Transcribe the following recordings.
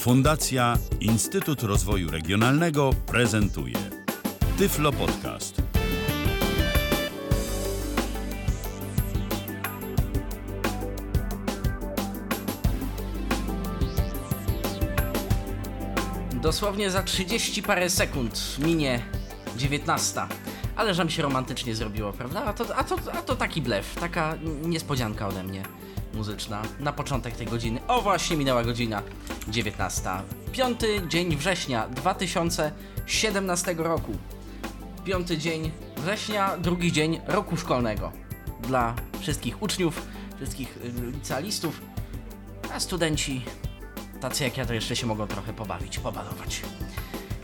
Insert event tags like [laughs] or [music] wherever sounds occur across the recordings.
Fundacja Instytut Rozwoju Regionalnego prezentuje Tyflo Podcast. Dosłownie za 30 parę sekund minie 19. Ale mi się romantycznie zrobiło, prawda? A to, a to, a to taki blef, taka niespodzianka ode mnie muzyczna na początek tej godziny. O właśnie minęła godzina 19. Piąty dzień września 2017 roku. Piąty dzień września, drugi dzień roku szkolnego. Dla wszystkich uczniów, wszystkich y, licealistów, a studenci tacy jak ja to jeszcze się mogą trochę pobawić, pobalować.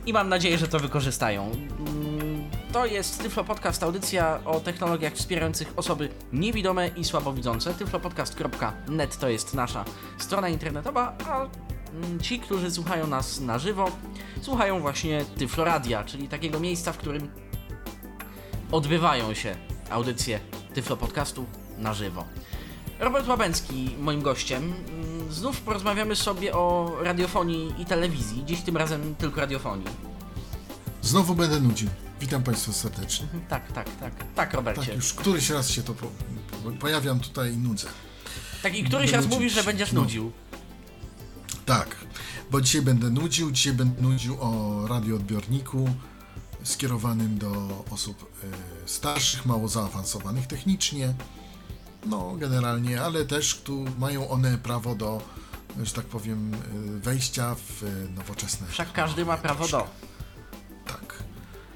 I mam nadzieję, że to wykorzystają. Mm, To jest Tyflo Podcast, audycja o technologiach wspierających osoby niewidome i słabowidzące. tyflopodcast.net to jest nasza strona internetowa, a ci, którzy słuchają nas na żywo, słuchają właśnie Tyfloradia, czyli takiego miejsca, w którym odbywają się audycje Tyflo Podcastu na żywo. Robert Łabęcki moim gościem. Mm, Znów porozmawiamy sobie o radiofonii i telewizji. Dziś tym razem tylko radiofonii. Znowu będę nudził. Witam Państwa serdecznie. Tak, tak, tak. Tak, Robercie. Tak, już któryś raz się to po, po, pojawiam tutaj i nudzę. Tak, i któryś Będę raz nudzić. mówisz, że będziesz No. nudził. Tak, bo dzisiaj będę nudził. Dzisiaj będę nudził o radioodbiorniku skierowanym do osób e, starszych, mało zaawansowanych technicznie. No, generalnie, ale też tu mają one prawo do, że tak powiem, e, wejścia w e, nowoczesne. Wszak każdy ma prawo do. Tak.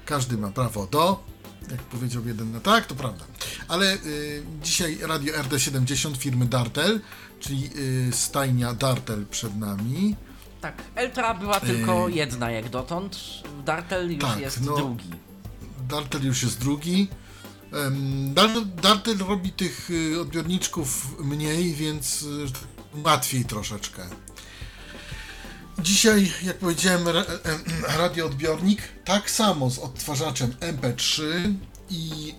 Każdy ma prawo do. Jak powiedział jeden, no tak, to prawda. Ale y, dzisiaj radio RD70 firmy Dartel, czyli y, stajnia Dartel przed nami. Tak, Eltra była tylko jedna jak dotąd. Dartel już tak, jest no. drugi. Dartel już jest drugi. Dartel robi tych y, odbiorniczków mniej, więc y, łatwiej troszeczkę. Dzisiaj, jak powiedziałem, ra- em, [clears throat] radioodbiornik tak samo z odtwarzaczem MP3 i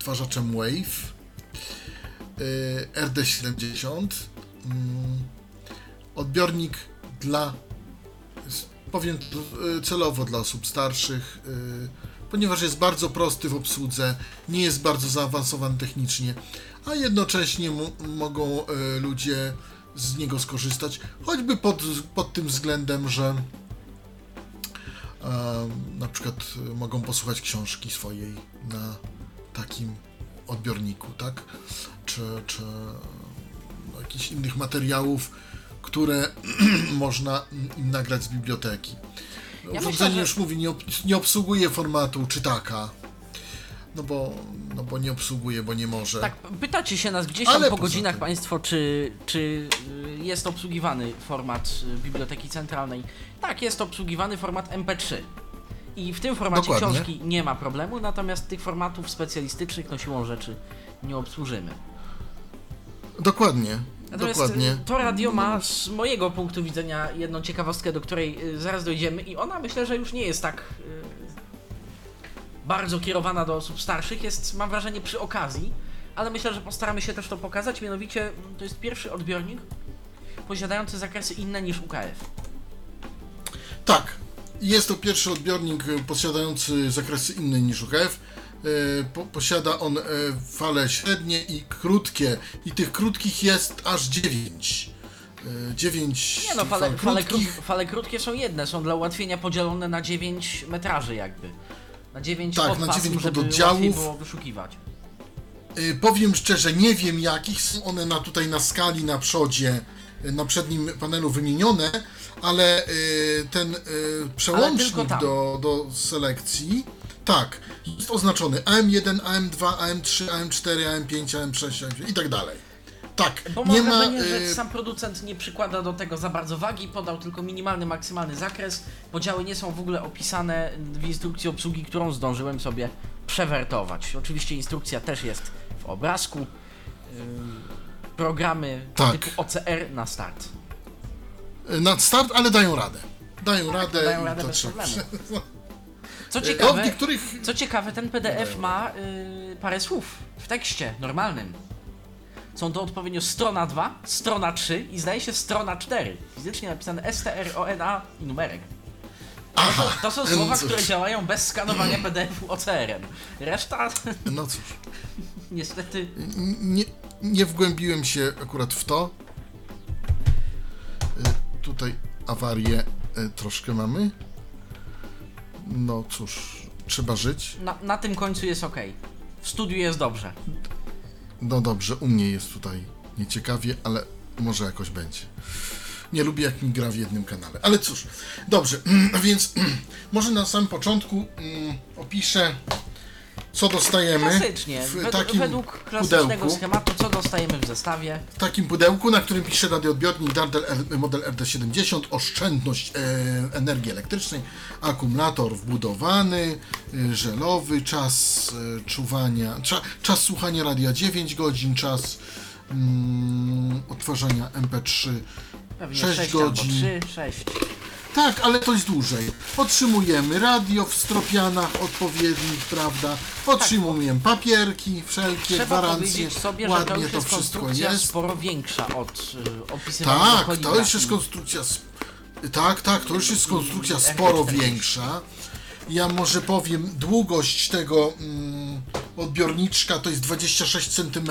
odtwarzaczem Wave y, RD70. Mm, odbiornik dla powiem y, celowo dla osób starszych, y, ponieważ jest bardzo prosty w obsłudze, nie jest bardzo zaawansowany technicznie, a jednocześnie mogą ludzie z niego skorzystać, choćby pod, pod tym względem, że e, na przykład mogą posłuchać książki swojej na takim odbiorniku, tak? Czy, czy no, jakichś innych materiałów, które [clears throat] można im nagrać z biblioteki. Ja Urządzenie że- już mówi, nie, ob, nie obsługuje formatu czytaka, no bo, no bo nie obsługuje, bo nie może. Tak, pytacie się nas gdzieś tam Ale po godzinach tym- Państwo, czy, czy y, jest obsługiwany format y, Biblioteki Centralnej. Tak, jest obsługiwany format MP3. I w tym formacie Dokładnie. książki nie ma problemu, natomiast tych formatów specjalistycznych no siłą rzeczy nie obsłużymy. Dokładnie, Natomiast dokładnie. y, to radio ma z mojego punktu widzenia jedną ciekawostkę, do której y, zaraz dojdziemy i ona myślę, że już nie jest tak y, bardzo kierowana do osób starszych, jest mam wrażenie przy okazji, ale myślę, że postaramy się też to pokazać, mianowicie mm, to jest pierwszy odbiornik posiadający zakresy inne niż UKF. Tak, jest to pierwszy odbiornik e, posiadający zakresy inne niż UHF. E, Po, posiada on e, fale średnie i krótkie, i tych krótkich jest aż 9. 9 Nie no, fale, fal fale, kró- krótkich. fale krótkie są jedne, są dla ułatwienia podzielone na 9 metraży jakby. Na 9 Tak, na podpasm, dziewięć żeby pododdziałów. łatwiej było wyszukiwać. Powiem szczerze, nie wiem jakich są one na, tutaj na skali na przodzie, na przednim panelu wymienione, ale y, ten y, przełącznik do, do selekcji, tak, jest oznaczony AM1, AM2, AM3, AM4, AM5, AM6 AM7 i tak dalej. Tak, Bo mam nie ma... że y, sam producent nie przykłada do tego za bardzo wagi, podał tylko minimalny, maksymalny zakres. Podziały nie są w ogóle opisane w instrukcji obsługi, którą zdążyłem sobie przewertować. Oczywiście instrukcja też jest w obrazku. Programy Tak. typu OCR na start. Na start, ale dają radę. Dają radę Tak, dają i radę bez problemu. [laughs] Co No, w ciekawe, niektórych co ciekawe ten PDF ma y, parę słów w tekście normalnym. Są to odpowiednio strona 2, strona 3 i zdaje się strona 4. Fizycznie napisane S-T-R-O-N-A i numerek. To, są- to są słowa, cóż. które działają bez skanowania PDF-u OCR-em. Reszta No cóż, [laughs] niestety nie, nie wgłębiłem się akurat w to. Y, Tutaj awarię y, troszkę mamy. No cóż, trzeba żyć. na, na tym końcu jest ok. W studiu jest dobrze. No dobrze, u mnie jest tutaj nieciekawie, ale może jakoś będzie. Nie lubię jak mi gra w jednym kanale. Ale cóż, dobrze, [clears throat] więc [clears throat] może na samym początku mm, opiszę, co dostajemy Klasycznie, w według, takim według klasycznego pudełku. schematu, co dostajemy w zestawie. W takim pudełku, na którym pisze radioodbiornik Dardel R- model RD70, oszczędność e, energii elektrycznej, akumulator wbudowany, e, żelowy, czas e, czuwania, cza, czas słuchania radia 9 godzin, czas mm, odtwarzania MP3 Pewnie 6 6 godzin. albo 3, 6. Tak, ale to jest dłużej. Otrzymujemy radio w stropianach odpowiednich, prawda? Otrzymujemy papierki, wszelkie Trzeba gwarancje. powiedzieć sobie, że to Ładnie już to jest wszystko konstrukcja jest. sporo większa od y, opisywanej Tak, to już jest konstrukcja. sp- Tak, tak, to już jest konstrukcja sporo RP40. większa. Ja może powiem, długość tego mm, odbiorniczka to jest 26 cm,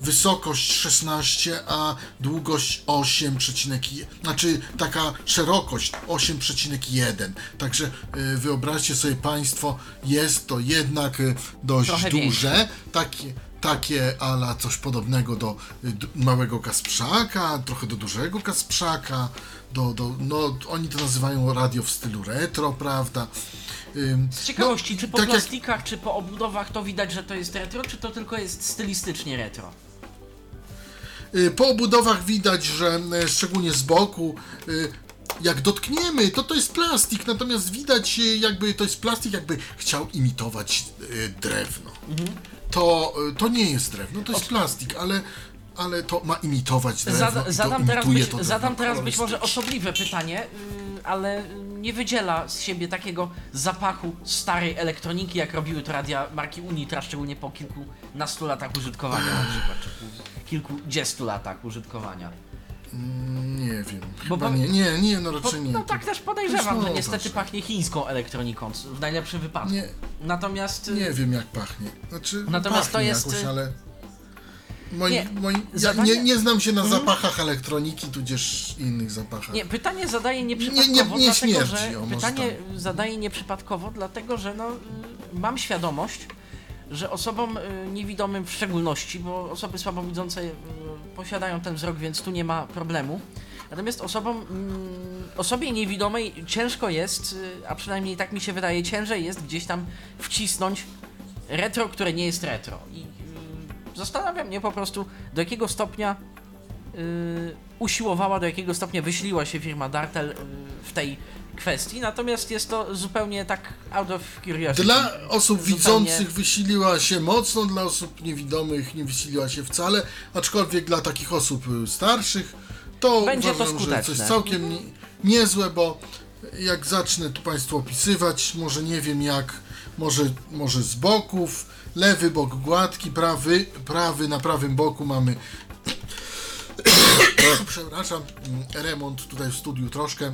wysokość 16, a długość 8,1, znaczy taka szerokość 8,1. Także y, wyobraźcie sobie Państwo, jest to jednak y, dość Trochę duże. Takie, takie ala coś podobnego do y, małego Kasprzaka, trochę do dużego Kasprzaka, do, do, no oni to nazywają radio w stylu retro, prawda? Z ciekawości, czy po tak jak- plastikach, czy po obudowach to widać, że to jest retro, czy to tylko jest stylistycznie retro? Y, Po obudowach widać, że y, szczególnie z boku, jak dotkniemy, to to jest plastik, natomiast widać jakby to jest plastik, jakby chciał imitować drewno. To, to nie jest drewno, to jest plastik, ale, ale to ma imitować drewno Zada, zadam, teraz być, to drewno. zadam teraz być może osobliwe pytanie, yy, ale nie wydziela z siebie takiego zapachu starej elektroniki, jak robiły to radia marki Unitra, szczególnie po kilkunastu latach użytkowania. Na przykład, czy po kilkudziestu latach użytkowania. Nie wiem. Bo Chyba nie, nie, nie, no raczej nie. no tak też podejrzewam, No, że niestety proszę. pachnie chińską elektroniką, c- w najlepszym wypadku. Nie, Natomiast... y, nie wiem jak pachnie. Znaczy, Natomiast to pachnie jest, jakoś, y, ale... Moi, nie, moi, ja zadanie- nie, nie znam się na zapachach elektroniki, tudzież innych zapachach. Nie, pytanie zadaję nieprzypadkowo, Nie- nie- nie dlatego śmierdzi, że o, może pytanie tak. zadaję nieprzypadkowo, dlatego że no, y, mam świadomość, że osobom y, niewidomym w szczególności, bo osoby słabowidzące y, posiadają ten wzrok, więc tu nie ma problemu. Natomiast osobom, mm, osobie niewidomej ciężko jest, y, a przynajmniej tak mi się wydaje, ciężej jest gdzieś tam wcisnąć retro, które nie jest retro. I y, zastanawia mnie po prostu, do jakiego stopnia y, usiłowała, do jakiego stopnia wyśliła się firma Dartel w tej kwestii, natomiast jest to zupełnie tak out of curiosity. Dla osób Zupełnie- widzących wysiliła się mocno, dla osób niewidomych nie wysiliła się wcale, aczkolwiek dla takich osób y, starszych to Będzie to uważam, że skuteczne. coś całkiem nie, niezłe, bo jak zacznę tu Państwu opisywać, może nie wiem jak, może, może z boków, lewy bok gładki, prawy, prawy na prawym boku mamy [coughs] przepraszam, mm, remont tutaj w studiu troszkę.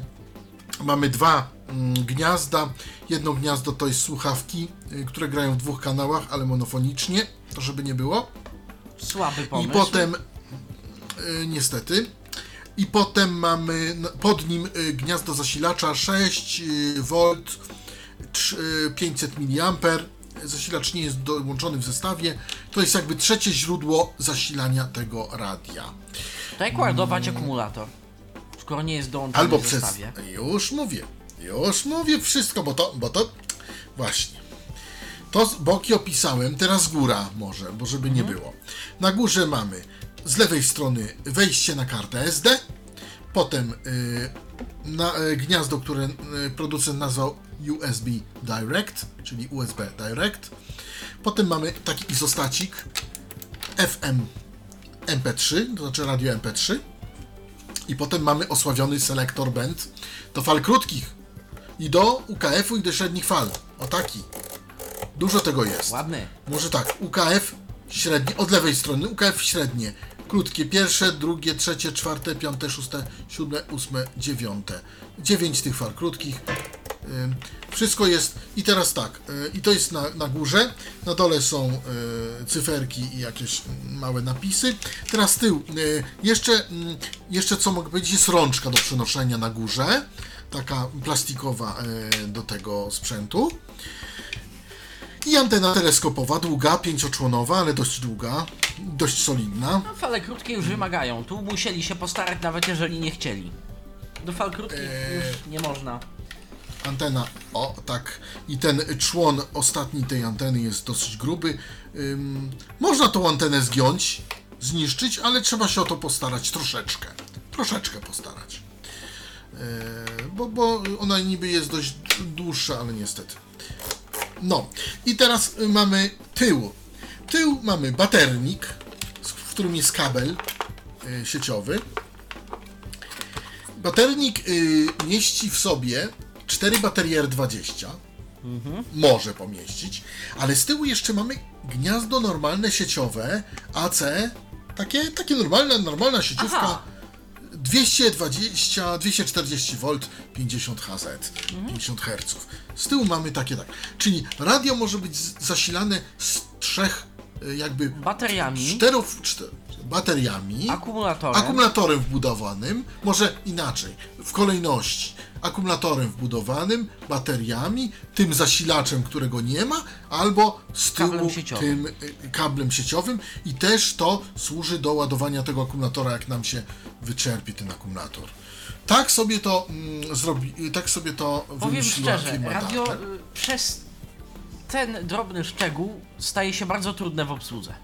Mamy dwa mm, gniazda. Jedno gniazdo to jest słuchawki, y, które grają w dwóch kanałach, ale monofonicznie, to żeby nie było. Słaby I pomysł. potem, y, niestety, i potem mamy pod nim y, gniazdo zasilacza 6 V, 500 mA. Zasilacz nie jest dołączony w zestawie. To jest jakby trzecie źródło zasilania tego radia. To jak ładować akumulator? Skoro nie jest dołączony Albo w przez. zestawie. Już mówię. Już mówię wszystko, bo to. Bo to właśnie. To z- boki opisałem, teraz góra może, bo żeby nie było. Na górze mamy z lewej strony wejście na kartę SD, potem y, na, y, gniazdo, które y, producent nazwał USB Direct, czyli USB Direct. Potem mamy taki izostacik FM MP3, to znaczy radio MP3. I potem mamy osławiony selektor band do fal krótkich i do UKF-u i do średnich fal. O taki. Dużo tego jest. Ładny. Może tak, UKF średnie, od lewej strony, UKF średnie. Krótkie, pierwsze, drugie, trzecie, czwarte, piąte, szóste, siódme, ósme, dziewiąte. Dziewięć tych fal krótkich. Ym, Wszystko jest. I teraz tak, y, i to jest na, na górze. Na dole są y, cyferki i jakieś małe napisy. Teraz tył. y, Jeszcze, jeszcze co mogę powiedzieć, jest rączka do przenoszenia na górze. Taka plastikowa y, do tego sprzętu. I antena teleskopowa, długa, pięcioczłonowa, ale dość długa, dość solidna. No, fale krótkie już wymagają. Tu musieli się postarać, nawet jeżeli nie chcieli. Do fal krótkich Eee. już nie można. Antena, o tak, i ten człon ostatni tej anteny jest dosyć gruby. Ym, można tą antenę zgiąć, zniszczyć, ale trzeba się o to postarać troszeczkę. Troszeczkę postarać. Yy, bo, bo ona niby jest dość dłuższa, ale niestety. No, i teraz mamy tył. Tył mamy baternik, w którym jest kabel y, sieciowy. Baternik y, mieści w sobie cztery baterie R20. Może pomieścić, ale z tyłu jeszcze mamy gniazdo normalne sieciowe AC, takie, takie normalne, normalna sieciówka. Aha. 220, 240 V, 50 Hz, 50 Hz. Z tyłu mamy takie tak. Czyli radio może być zasilane z trzech y, jakby Bateriami, czterów czter, bateriami, akumulatorem. akumulatorem wbudowanym, może inaczej, w kolejności. Akumulatorem wbudowanym, bateriami, tym zasilaczem, którego nie ma, albo z tyłu Kablem tym y, kablem sieciowym i też to służy do ładowania tego akumulatora, jak nam się wyczerpie ten akumulator. Tak sobie to mm, zrobi, y, tak sobie to Powiem wymyśliła szczerze, firma radio y, przez ten drobny szczegół staje się bardzo trudne w obsłudze.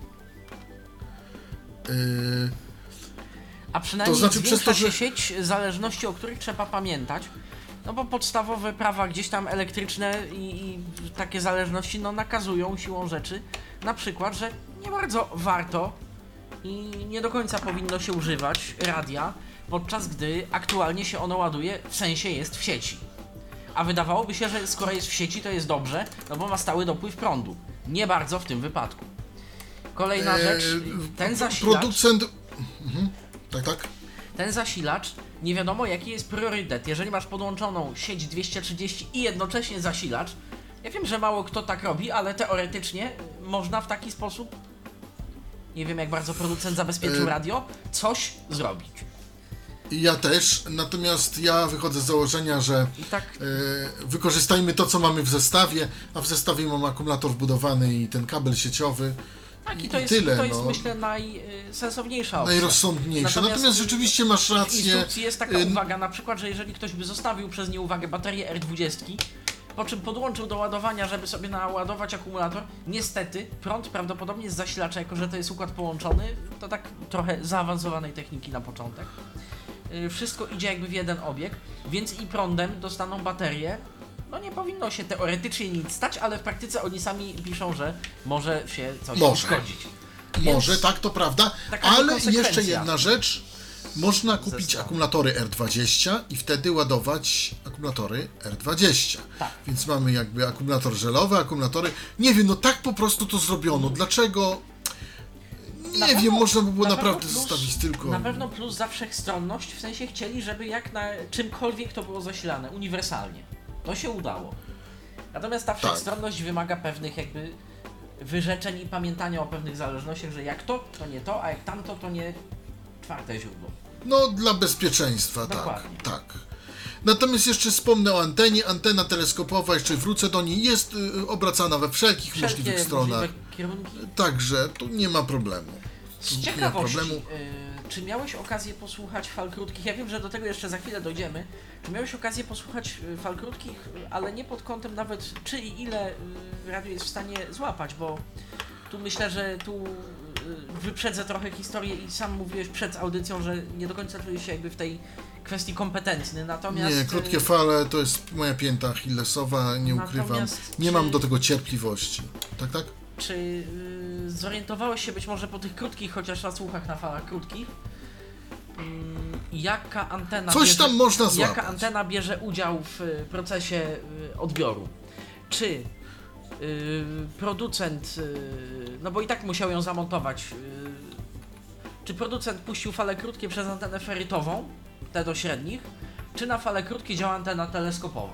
Y, A przynajmniej To znaczy przez to, się że- sieć zależności, o których trzeba pamiętać. No bo podstawowe prawa gdzieś tam elektryczne i, i takie zależności no, nakazują siłą rzeczy na przykład, że nie bardzo warto i nie do końca powinno się używać radia, podczas gdy aktualnie się ono ładuje, w sensie jest w sieci. A wydawałoby się, że skoro jest w sieci, to jest dobrze, no bo ma stały dopływ prądu. Nie bardzo w tym wypadku. Kolejna e, rzecz, ten zasilacz... Producent. Mhm. Tak, tak. Ten zasilacz, nie wiadomo jaki jest priorytet. Jeżeli masz podłączoną sieć 230 i jednocześnie zasilacz, ja wiem, że mało kto tak robi, ale teoretycznie y, można w taki sposób, nie wiem jak bardzo producent zabezpieczył E. radio, coś zrobić. Ja też, natomiast ja wychodzę z założenia, że tak e, wykorzystajmy to, co mamy w zestawie, a w zestawie mam akumulator wbudowany i ten kabel sieciowy. Tak, i to jest, tyle, to jest no. myślę najsensowniejsza opcja. Najrozsądniejsze. Natomiast, Natomiast rzeczywiście masz W rację. instrukcji jest taka y, uwaga, na przykład, że jeżeli ktoś by zostawił przez nieuwagę baterię R20, po czym podłączył do ładowania, żeby sobie naładować akumulator, niestety prąd prawdopodobnie z zasilacza, jako że to jest układ połączony, to tak trochę zaawansowanej techniki na początek. Y, Wszystko idzie jakby w jeden obieg, więc i prądem dostaną baterię. No nie powinno się teoretycznie nic stać, ale w praktyce oni sami piszą, że może się coś Może. uszkodzić. Może, Więc- tak, to prawda, ale jeszcze jedna rzecz. Można kupić akumulatory R20 i wtedy ładować akumulatory R20. Tak. Więc mamy jakby akumulator żelowy, akumulatory. Nie wiem, no tak po prostu to zrobiono. Dlaczego? Nie Na wiem, pewno- można by było na naprawdę plus- zostawić tylko. Na pewno plus za wszechstronność, w sensie chcieli, żeby jak na czymkolwiek to było zasilane, uniwersalnie. To się udało. Natomiast ta wszechstronność wymaga pewnych jakby wyrzeczeń i pamiętania o pewnych zależnościach, że jak to, to nie to, a jak tamto, to nie czwarte źródło. No, dla bezpieczeństwa, Dokładnie. tak, tak. Natomiast jeszcze wspomnę o antenie. Antena teleskopowa, jeszcze wrócę do niej, jest y, obracana we wszelkich Wszelkie możliwych stronach. możliwe kierunki. Także tu nie ma problemu. Z Tu nie ma ciekawości, problemu. Czy miałeś okazję posłuchać fal krótkich? Ja wiem, że do tego jeszcze za chwilę dojdziemy. Czy miałeś okazję posłuchać y, fal krótkich, ale nie pod kątem nawet czy i ile y, radio jest w stanie złapać, bo tu myślę, że tu y, wyprzedzę trochę historię i sam mówiłeś przed audycją, że nie do końca czujesz się jakby w tej kwestii kompetentny, natomiast... Nie, krótkie fale to jest moja pięta Achillesowa, nie ukrywam. Natomiast Nie czy- mam do tego cierpliwości. Tak, tak? Czy y, zorientowałeś się być może po tych krótkich, chociaż na słuchach na falach krótkich, mm, jaka antena Coś bierze, tam można złapać. jaka antena bierze udział w y, procesie y, odbioru? Czy y, producent, y, no bo i tak musiał ją zamontować. y, Czy producent puścił fale krótkie przez antenę ferytową, te do średnich, czy na fale krótkie działa antena teleskopowa?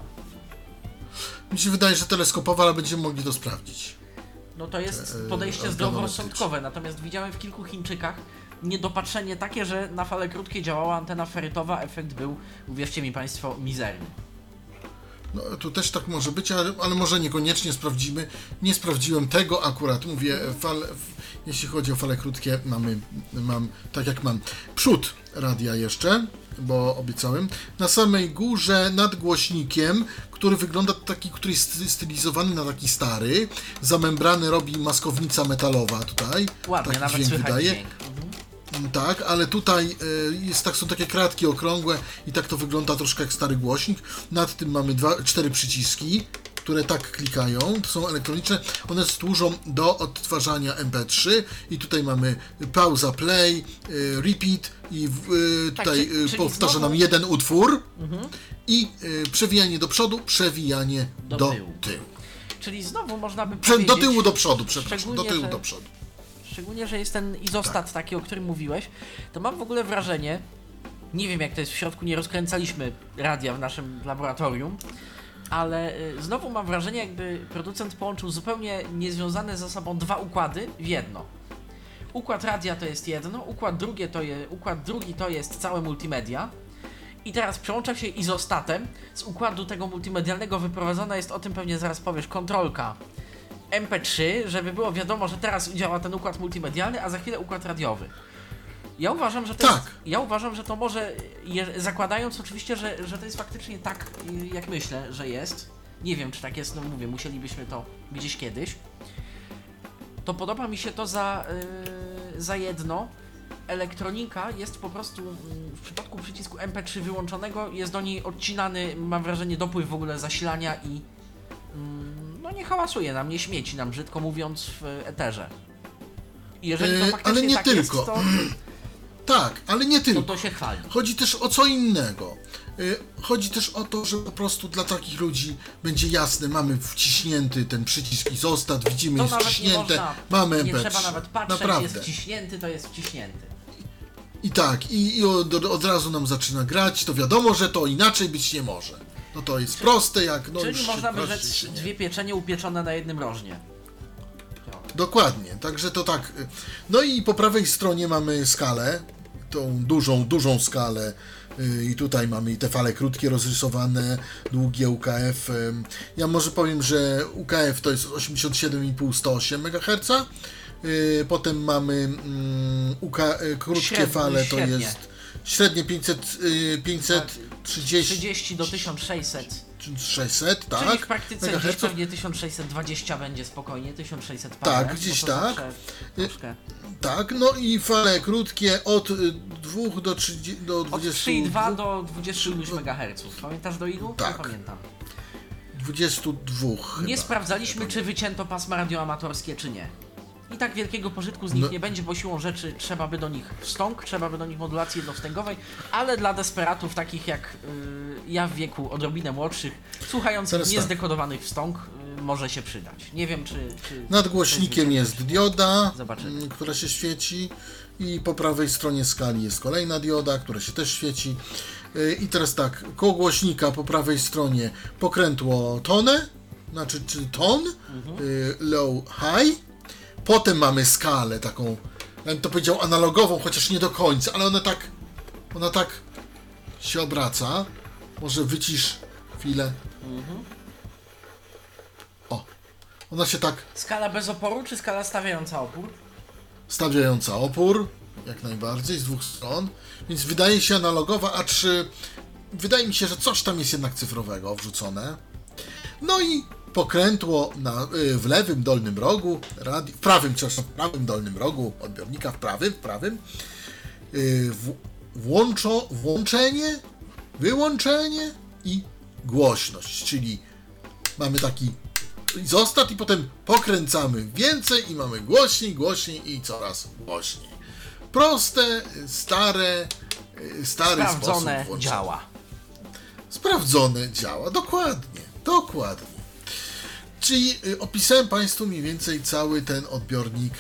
Mi się wydaje, że teleskopowa, ale będziemy mogli to sprawdzić. No to jest Te, y, podejście zdroworozsądkowe, natomiast widziałem w kilku Chińczykach niedopatrzenie takie, że na fale krótkie działała antena ferytowa, efekt był, uwierzcie mi Państwo, mizerny. No, tu też tak może być, ale, ale może niekoniecznie sprawdzimy. Nie sprawdziłem tego akurat. Mówię, fal, jeśli chodzi o fale krótkie, mamy, mam tak jak mam. Przód radia jeszcze, bo obiecałem. Na samej górze nad głośnikiem, który wygląda taki, który jest sty- stylizowany na taki stary. Za membrany robi maskownica metalowa tutaj. Ładnie, taki nawet dźwięk wydaje. dźwięk. Mm, Tak, ale tutaj y, jest, tak, są takie kratki okrągłe i tak to wygląda troszkę jak stary głośnik. Nad tym mamy dwa, cztery przyciski, które tak klikają, to są elektroniczne. One służą do odtwarzania MP3 i tutaj mamy pauza, play, y, repeat i y, Tak, tutaj czy- czyli powtarza znowu- Mhm. nam jeden utwór i y, przewijanie do przodu, przewijanie Do do, tyłu. tyłu. Czyli znowu można by powiedzieć... do tyłu, do przodu, przepraszam, do tyłu, że- do przodu. Szczególnie, że jest ten izostat taki, o którym mówiłeś, to mam w ogóle wrażenie, nie wiem jak to jest w środku, nie rozkręcaliśmy radia w naszym laboratorium, ale y, znowu mam wrażenie, jakby producent połączył zupełnie niezwiązane ze sobą dwa układy w jedno. Układ radia to jest jedno, układ, drugie to je, układ drugi to jest całe multimedia. I teraz przełącza się izostatem. Z układu tego multimedialnego wyprowadzona jest, o tym pewnie zaraz powiesz, kontrolka MP3, żeby było wiadomo, że teraz działa ten układ multimedialny, a za chwilę układ radiowy. Ja uważam, że to Tak. jest, ja uważam, że to może, je, zakładając oczywiście, że, że to jest faktycznie tak, jak myślę, że jest. Nie wiem, czy tak jest, no mówię, musielibyśmy to gdzieś kiedyś. To podoba mi się to za, y, za jedno. Elektronika jest po prostu, mm, w przypadku przycisku MP3 wyłączonego, jest do niej odcinany, mam wrażenie, dopływ w ogóle zasilania i mm, no nie hałasuje nam, nie śmieci nam, brzydko mówiąc, w eterze. Jeżeli to Yy, faktycznie ale nie tak tylko. jest, to, [clears throat] Tak, ale nie tylko. to to się chwali. Chodzi też o co innego. Y, Chodzi też o to, że po prostu dla takich ludzi będzie jasne, mamy wciśnięty ten przycisk izostat, widzimy To jest wciśnięte, można, mamy MP3. nie trzeba nawet patrzeć, Naprawdę. jest wciśnięty, to jest wciśnięty. I tak, i, i od, od razu nam zaczyna grać, to wiadomo, że to inaczej być nie może. No to jest proste jak no Czyli można by rzec dwie pieczenie upieczone na jednym rożnie. Dokładnie, także to tak. y, No i po prawej stronie mamy skalę, tą dużą, dużą skalę. y, I tutaj mamy i te fale krótkie rozrysowane, długie UKF. Ja może powiem, że UKF to jest 87,5-108 MHz. y, Potem mamy mm, UK, y, krótkie Średnie, fale, to średnie. jest średnie 500, y, 530, 30 do 1600. 600, tak? Czyli w praktyce gdzieś pewnie 1620 będzie spokojnie, 1600 parę, Tak, bo gdzieś tak. Troszkę. Tak, no i fale krótkie od 2 do 30, do Od 20, 3,2 do 20 iluś MHz. Pamiętasz do ilu? Tak. Nie pamiętam. 22 Nie chyba. sprawdzaliśmy, czy wycięto pasma radioamatorskie, czy nie. I tak wielkiego pożytku z nich No. nie będzie, bo siłą rzeczy trzeba by do nich wstąg, trzeba by do nich modulacji jednostęgowej, ale dla desperatów takich jak y, ja w wieku odrobinę młodszych, słuchających Teraz tak. niezdekodowanych wstąg, y, może się przydać. Nie wiem, czy... czy Nad głośnikiem jest dioda, Zobaczymy. która się świeci i po prawej stronie skali jest kolejna dioda, która się też świeci. Y, I teraz tak, koło głośnika po prawej stronie pokrętło tonę, znaczy czy ton, Mhm. low, high. Potem mamy skalę taką, ja bym to powiedział analogową, chociaż nie do końca, ale ona tak, ona tak się obraca. Może wycisz chwilę. Mhm. O, ona się tak Skala bez oporu, czy skala stawiająca opór? stawiająca opór, jak najbardziej, z dwóch stron, więc wydaje się analogowa, a czy wydaje mi się, że coś tam jest jednak cyfrowego wrzucone. No i pokrętło na, y, w lewym dolnym rogu, radi, w prawym, przepraszam, w prawym dolnym rogu odbiornika, w prawym, w prawym, y, w, włączo, włączenie, wyłączenie i głośność, czyli mamy taki izostat i potem pokręcamy więcej i mamy głośniej, głośniej i coraz głośniej. Proste, stare, y, stary Sprawdzone sposób włączenia. działa. Sprawdzone działa, dokładnie, dokładnie. Czyli y, opisałem Państwu mniej więcej cały ten odbiornik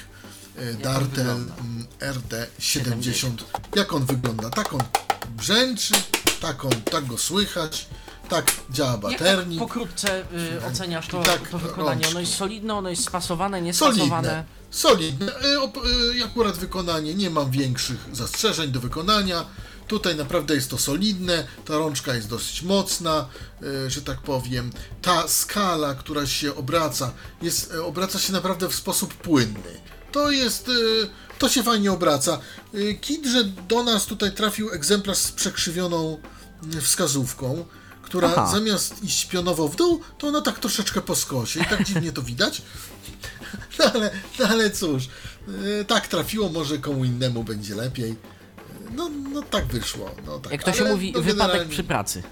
y, Dartel mm, RD70. Jak on wygląda? Tak on brzęczy, tak, on, tak go słychać, tak działa Jak tak baternik. pokrótce y, oceniasz to, Tak, to wykonanie? Ono jest solidne, ono jest spasowane, Solidne, niespasowane. solidne. Y, op- y, Akurat wykonanie, nie mam większych zastrzeżeń do wykonania. Tutaj naprawdę jest to solidne, ta rączka jest dosyć mocna, y, że tak powiem. Ta skala, która się obraca, jest, y, obraca się naprawdę w sposób płynny. To jest, y, to się fajnie obraca. Kit, że do nas tutaj trafił egzemplarz z przekrzywioną y, wskazówką, która Aha. zamiast iść pionowo w dół, to ona tak troszeczkę po skosie i tak dziwnie to widać. [laughs] No ale, no ale cóż, tak trafiło, może komu innemu będzie lepiej. No, no tak wyszło. No, tak. Jak to się Ale, mówi, no, wypadek generalnie- przy pracy.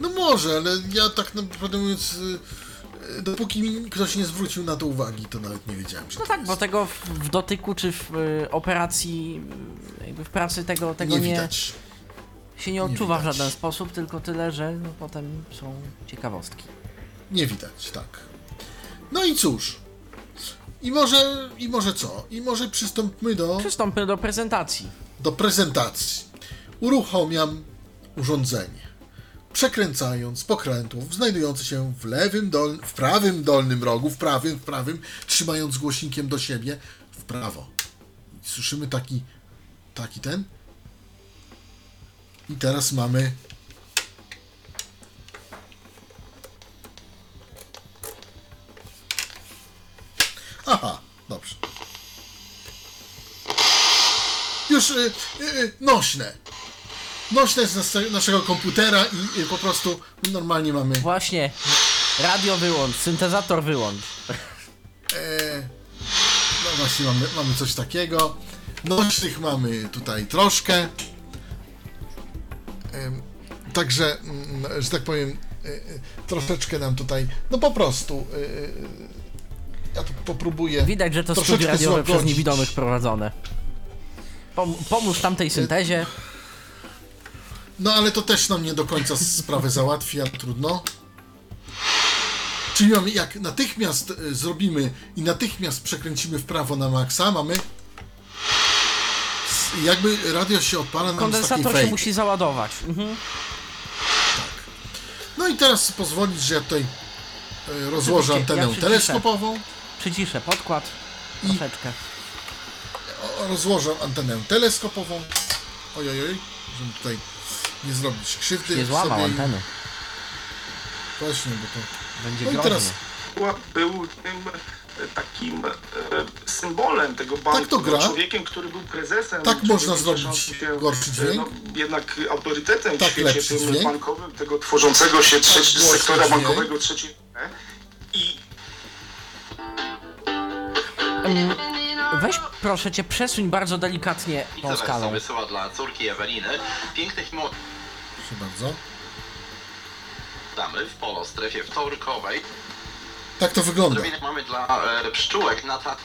No może, ale ja tak naprawdę mówiąc, yy, dopóki mi ktoś nie zwrócił na to uwagi, to nawet nie wiedziałem, że No tak, bo tego w, w dotyku czy w y, operacji, y, jakby w pracy tego, tego nie nie, widać. się nie odczuwa w widać. żaden sposób, tylko tyle, że no, potem są ciekawostki. Nie widać, tak. No i cóż. I może, i może co? I może przystąpmy do... Przystąpmy do prezentacji. Do prezentacji. Uruchamiam urządzenie. Przekręcając pokrętów znajdujący się w lewym dol, w prawym dolnym rogu, w prawym, w prawym, trzymając głośnikiem do siebie, w prawo. Słyszymy taki, taki ten. I teraz mamy Aha, dobrze. Już y, y, nośne. Nośne z nas- naszego komputera i y, po prostu normalnie mamy. Właśnie, radio wyłącz, syntezator wyłącz. E, no właśnie mamy, mamy coś takiego. Nośnych mamy tutaj troszkę. Także, mm, że tak powiem, y, y, troszeczkę nam tutaj, no po prostu, y, y, ja tu popróbuję. Widać, że to studio radiowe przez niewidomych prowadzone. Pom pomóż tamtej syntezie. No ale to też nam nie do końca sprawę załatwi, ale trudno. Czyli mamy, jak natychmiast y, zrobimy i natychmiast przekręcimy w prawo na maksa, mamy. Jakby radio się odpala nam Kondensator się fejki. musi załadować. Mhm. No i teraz pozwolić, że ja tutaj y, rozłożę ja antenę przyciszę. teleskopową. Przyciszę podkład. Troszeczkę. Rozłożę antenę teleskopową. Oj, oj, oj, żeby tutaj nie zrobić krzywdy. Nie złamał sobie. anteny. Właśnie, bo to. Będzie No i groźny. teraz był tym e, takim e, symbolem tego banku, Tak to gra. człowiekiem, który był prezesem. Tak można zrobić się, gorszy e, dźwięk? No, jednak autorytetem Tak w świecie tym dźwięk? bankowym, tego tworzącego się trzeci, głośny sektora dźwięk? bankowego trzeciego. I Mm, Weź proszę cię, przesuń bardzo delikatnie tą Pizza skalą. wysyła dla córki Eweliny pięknych proszę bardzo. damy w polo strefie wtorkowej. Tak to wygląda. Zrobienie mamy dla e, pszczółek na ta...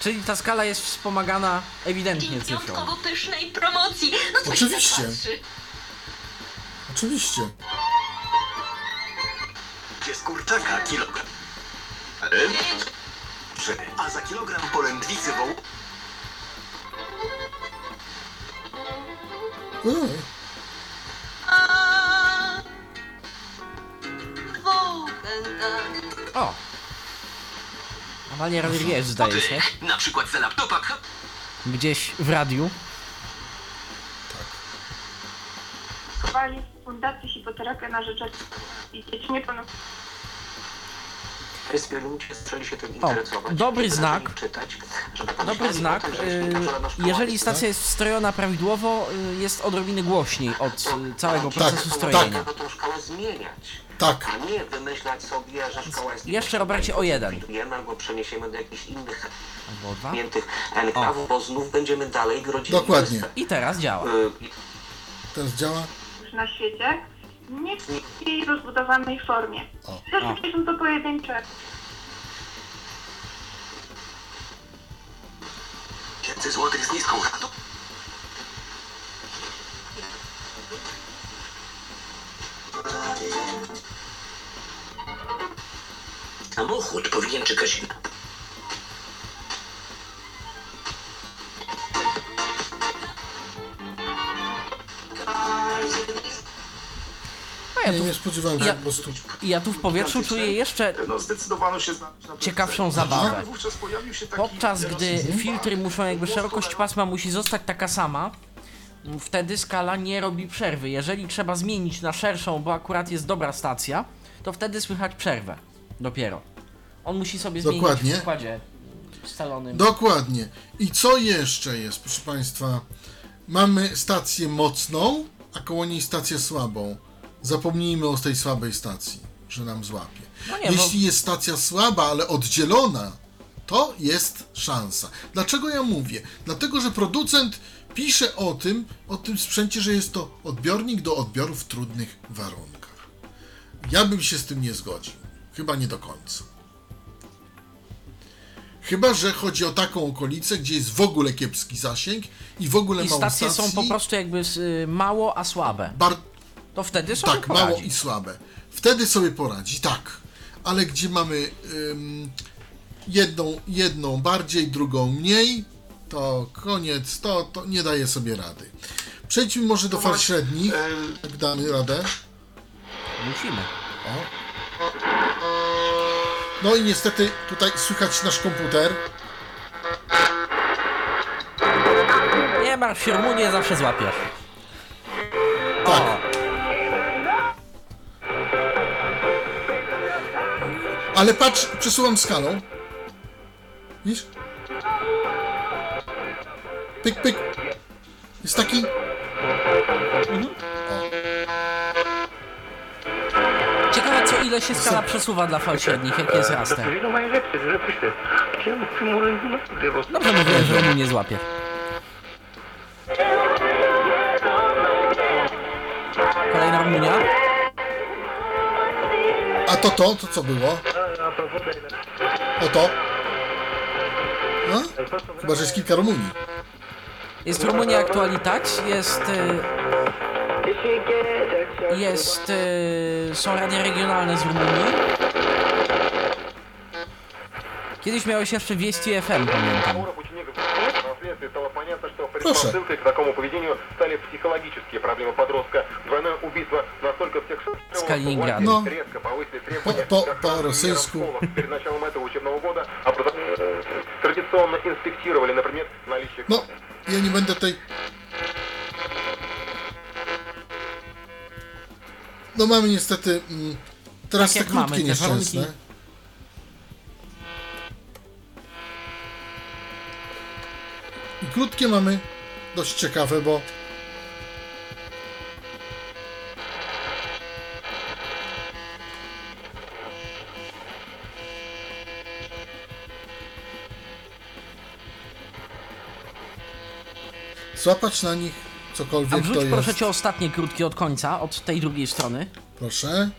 Czyli ta skala jest wspomagana ewidentnie cyfrą. wyjątkowo pysznej promocji. No co Oczywiście. się? Oczywiście. z kurczaka kilogram, a za kilogram polędwicy woł... Wołgęga. O! Amalia Rodriguez zdaje się. Na przykład za laptopa Gdzieś w radiu. Chowali w Fundacji Hipoterapia na rzecz dzieci niepełnosprawnych. Spiernicie zaczęli się tym O, interesować. dobry znak. Czytać, żeby Dobry znak. o tym, że y, Jeżeli stacja jest wstrojona prawidłowo, y, jest odrobiny głośniej od y, całego Tak, procesu tak. strojenia. Tą szkołę zmieniać. Tak. A nie wymyślać sobie, że szkoła jest... Jeszcze, Robercie, o jeden. Albo przeniesiemy do jakichś innych Albo dwa. enklawów, bo znów będziemy dalej grodzili... Dokładnie. I teraz działa. Y, Teraz działa. już na świecie, nie w jej rozbudowanej formie. O. Zazwyczaj są to pojedyncze Tysięcy złotych z niską ratą. samochód powinien czekać na... No ja tu, nie spodziewałem się Ja- po prostu. ja tu w powietrzu czuję jeszcze No, ciekawszą zabawę. Wówczas pojawił się taki Podczas gdy filtry muszą jakby szerokość pasma musi zostać taka sama, wtedy skala nie robi przerwy. Jeżeli trzeba zmienić na szerszą, bo akurat jest dobra stacja, to wtedy słychać przerwę. Dopiero. On musi sobie zmienić Dokładnie. w układzie scalonym. Dokładnie. I co jeszcze jest, proszę Państwa? Mamy stację mocną, a koło niej stację słabą. Zapomnijmy o tej słabej stacji, że nam złapie. No nie, bo- Jeśli jest stacja słaba, ale oddzielona, to jest szansa. Dlaczego ja mówię? Dlatego, że producent pisze o tym, o tym sprzęcie, że jest to odbiornik do odbioru w trudnych warunkach. Ja bym się z tym nie zgodził. Chyba nie do końca. Chyba, że chodzi o taką okolicę, gdzie jest w ogóle kiepski zasięg i w ogóle I mało stacje stacji. są po prostu jakby y, mało, a słabe. Bar- To wtedy sobie tak, poradzi. mało i słabe. Wtedy sobie poradzi, tak. Ale gdzie mamy ym, jedną, jedną bardziej, drugą mniej, to koniec, to, to nie daje sobie rady. Przejdźmy może do fal średnich. Jak damy radę. Musimy. No i niestety tutaj słychać nasz komputer. Nie martw się, Rumunię zawsze złapiesz. Tak. Ale patrz, przesuwam skalą. Widzisz? Pyk, pyk. Jest taki. Ciekawe co ile się skala przesuwa dla fal średnich, jaki jest raster. Dobrze mówiłem, że Rumunię złapie. To to, to co było? O to. No? Chyba, że jest kilka Rumunii. Jest Rumunia Aktualitat, jest... y, Jest... y, Są radia regionalne z Rumunii. Kiedyś miałeś jeszcze Wieści FM, pamiętam. Прошу. предпосылкой к такому поведению стали психологические проблемы подростка. Двойное убийство настолько всех шокировало. Ну. резко повысили требования По- по- школах. Перед началом этого учебного года образов- традиционно инспектировали, например, наличие... No, ja nie będę tej. No mamy niestety teraz Tak te mamy, krótkie te nieszczęsne. I krótkie mamy dość ciekawe, bo złapać na nich A cokolwiek wrzuć to jest. proszę cię ostatnie krótkie od końca, od tej drugiej strony. Proszę.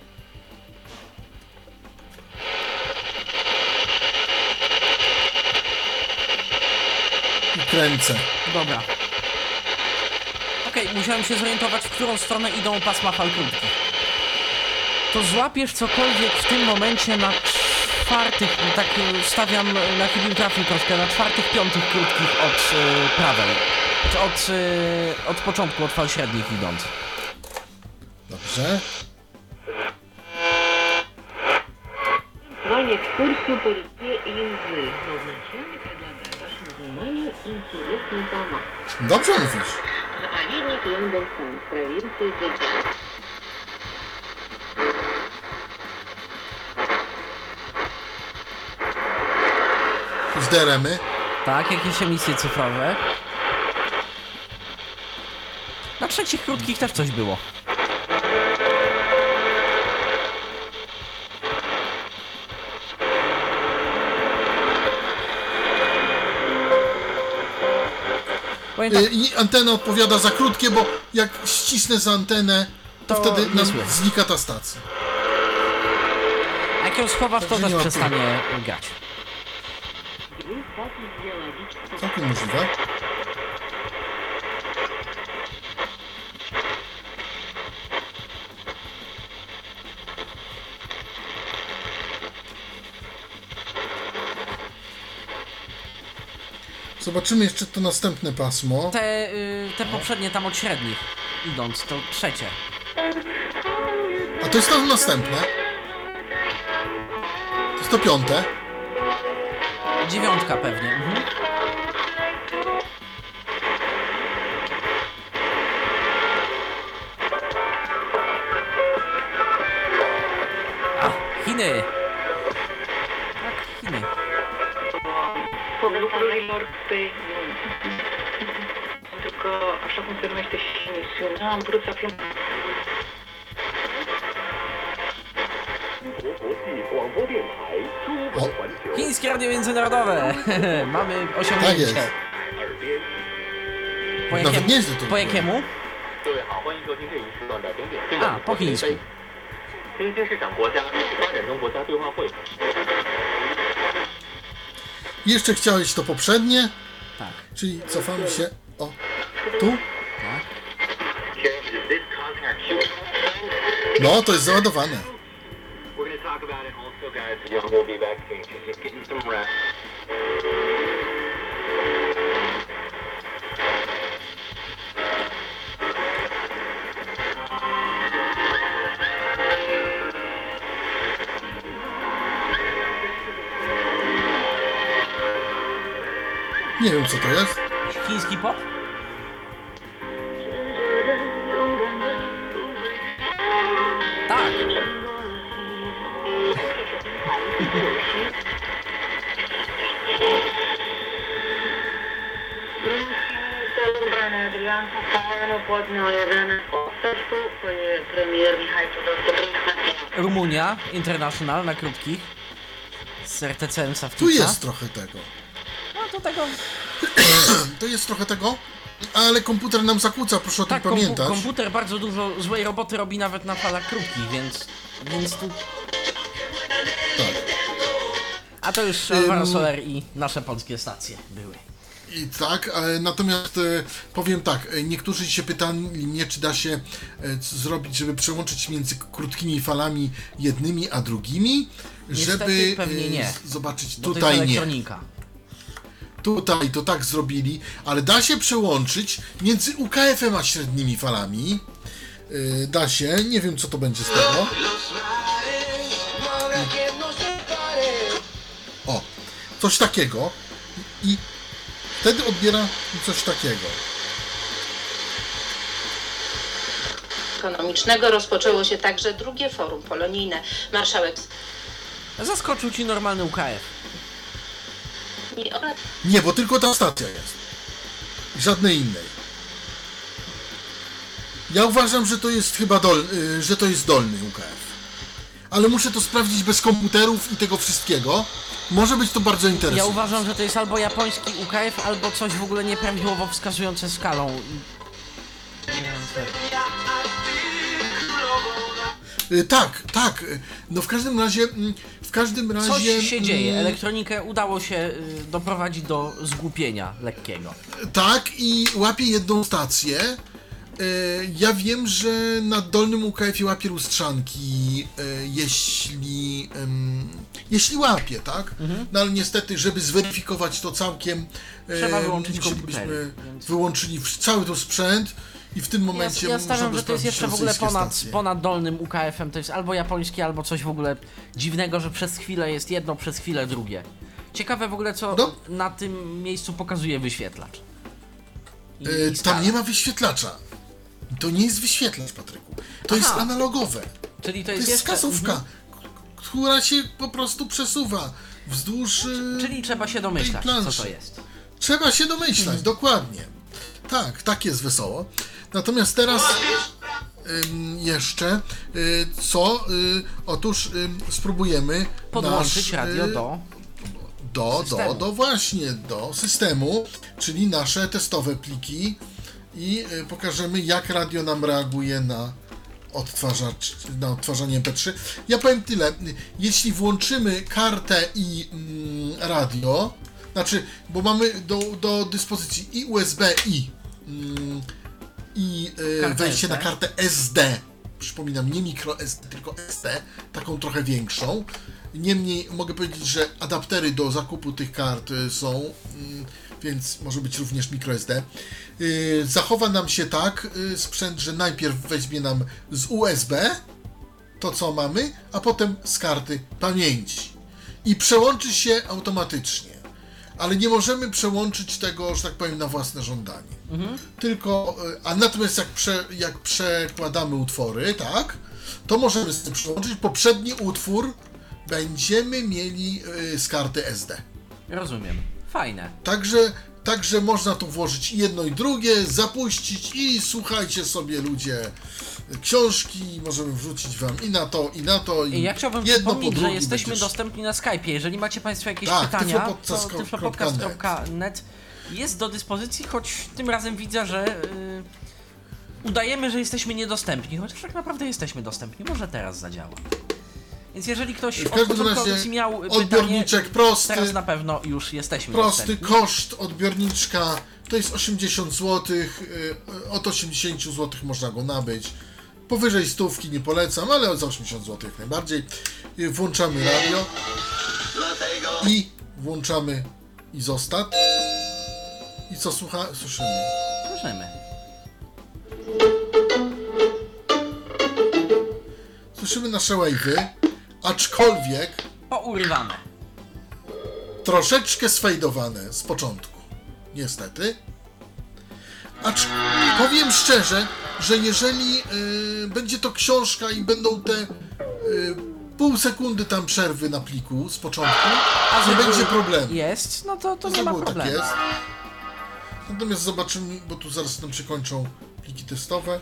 I kręcę. Dobra. Okej, musiałem się zorientować, w którą stronę idą pasma fal krótkich. To złapiesz cokolwiek w tym momencie na czwartych, tak y, stawiam na chybił trafił troszkę, na czwartych, piątych krótkich od y, prawej. Czy od, y, od początku, od fal średnich idąc. Dobrze. Внимание, экскурсию по реке Инзы. Назначение предлагаю вашему вниманию интересный замок. Dobrze mówisz. Заповедник Ленгенсон, провинция Зэджан. Z DRM-y. Tak, jakieś emisje cyfrowe. Na trzecich krótkich też coś było. Pamiętam. Y, I antena odpowiada za krótkie, bo jak ścisnę za antenę, to, To wtedy nie nam słychać. znika ta stacja. Jak ją schowasz, to Także nie też ma przestanie grać. Całkiem możliwe. Zobaczymy jeszcze to następne pasmo. Te, y, te poprzednie tam od średnich idąc, to trzecie. A to jest to następne. To jest to piąte. Dziewiątka pewnie. Mhm. A, Chiny! Komentarze morty. Tylko așa cum se numește și emisiunea, am vrut să aflăm O, Chińskie Radio Międzynarodowe! [laughs] Mamy tak osiągnięcie. jest. Po Nawet jakiemu? nieźle to Po było. jakiemu? 各位好，欢迎收听这一时段的顶点对 A, po chińsku. 新兴市场国家发展中国家对话会。 Jeszcze chciałeś to poprzednie, Tak. czyli cofamy się. O, tu? No, to jest załadowane. We're to talk about it also, guys. Young will be back soon. Just getting some rest. Nie wiem co to jest. Chiński pop? Tak. Premier Michał. Rumunia International na krótkich. Z RTCM Sawtuca. Tu jest trochę tego. To tego... [clears throat] To jest trochę tego, ale komputer nam zakłóca, proszę o tym Tak, kompu pamiętać. komputer bardzo dużo złej roboty robi nawet na falach krótkich, więc... Więc tu... Tak. A to już Alvaro Soler i nasze polskie stacje były. I tak, e, natomiast e, powiem tak, e, niektórzy się pytali mnie, czy da się zrobić, żeby przełączyć między krótkimi falami jednymi a drugimi, Niestety żeby pewnie nie. zobaczyć Bo to tutaj nie. Tutaj to tak zrobili, ale da się przełączyć między UKF-em a średnimi falami. E, Da się, nie wiem co to będzie z tego. O, coś takiego. I wtedy odbiera coś takiego. ekonomicznego rozpoczęło się także drugie forum polonijne. Marszałek Zaskoczył ci normalny UKF. Sni oraz Nie, bo tylko ta stacja jest. I żadnej innej. Ja uważam, że to jest chyba dol, y, że to jest dolny UKF. Ale muszę to sprawdzić bez komputerów i tego wszystkiego. Może być to bardzo Ja interesujące. uważam, że to jest albo japoński UKF, albo coś w ogóle nieprawidłowo wskazujące skalą. Y, Tak, tak. No w każdym razie, mm, w każdym razie... Coś się dzieje. mm, Elektronikę udało się y, doprowadzić do zgłupienia lekkiego. Tak, i łapie jedną stację. E, Ja wiem, że na dolnym UKF-ie łapie lustrzanki, e, jeśli, jeśli łapie, tak? No ale niestety, żeby zweryfikować to całkiem, Trzeba wyłączyć musielibyśmy komputery, więc- wyłączyli cały to sprzęt i w tym Ja, momencie ja można stawiam, że to jest jeszcze w ogóle ponad, stacje. ponad dolnym UKF-em. To jest albo japoński, albo coś w ogóle dziwnego, że przez chwilę jest jedno, przez chwilę drugie. Ciekawe w ogóle, co No. na tym miejscu pokazuje wyświetlacz. I, E, i. Tam nie ma wyświetlacza. To nie jest wyświetlacz, Patryku. To jest Aha. analogowe. Czyli to To jest, jest jeszcze... wskazówka, Mhm. która się po prostu przesuwa wzdłuż. e, Czyli trzeba się domyślać, co to jest. Trzeba się domyślać, dokładnie. Tak, tak jest wesoło. Natomiast teraz jeszcze y, co? Y, otóż spróbujemy Podłączyć nasz, radio y, do... do, do, systemu. do właśnie, do systemu, czyli nasze testowe pliki i pokażemy jak radio nam reaguje na odtwarzacz, na odtwarzanie MP3. Ja powiem tyle, jeśli włączymy kartę i mm, radio, znaczy, bo mamy do, do dyspozycji i USB i mm, i Kartę wejście na kartę SD. Przypominam, nie micro SD, tylko SD, taką trochę większą. Niemniej mogę powiedzieć, że adaptery do zakupu tych kart y, są mm, więc może być również microSD. Yy, zachowa nam się tak sprzęt, że najpierw weźmie nam z USB to, co mamy, a potem z karty pamięci. I przełączy się automatycznie. Ale nie możemy przełączyć tego, że tak powiem, na własne żądanie. Tylko, y, a natomiast jak, prze, jak przekładamy utwory, tak, to możemy z tym przełączyć. Poprzedni utwór będziemy mieli y, z karty SD. Rozumiem. Fajne. Także, także można tu włożyć jedno i drugie, zapuścić i słuchajcie sobie ludzie książki, możemy wrzucić wam i na to, i na to. I ja chciałbym jedno po przypomnieć, że jesteśmy będziesz- dostępni na Skype'ie. Jeżeli macie Państwo jakieś Tak, pytania, to tyflopodcast.net. jest do dyspozycji, choć tym razem widzę, że y, udajemy, że jesteśmy niedostępni, chociaż tak naprawdę jesteśmy dostępni. Może teraz zadziała. Więc jeżeli ktoś W każdym razie miał pytanie, odbiorniczek prosty, teraz na pewno już jesteśmy prosty dostępni. koszt odbiorniczka to jest 80 zł, od 80 zł można go nabyć. Powyżej stówki nie polecam, ale za 80 zł jak najbardziej. Y, Włączamy radio i włączamy izostat. I co słucha? Słyszymy. Słyszymy. Słyszymy nasze wave'y, aczkolwiek Pourywane. troszeczkę sfejdowane z początku. Niestety. Acz powiem szczerze, że jeżeli y, będzie to książka i będą te y, pół sekundy tam przerwy na pliku z początku, A nie będzie problemu. Jest, no to, to nie ma tak problemu. jest. Natomiast zobaczymy, bo tu zaraz nam się kończą pliki testowe.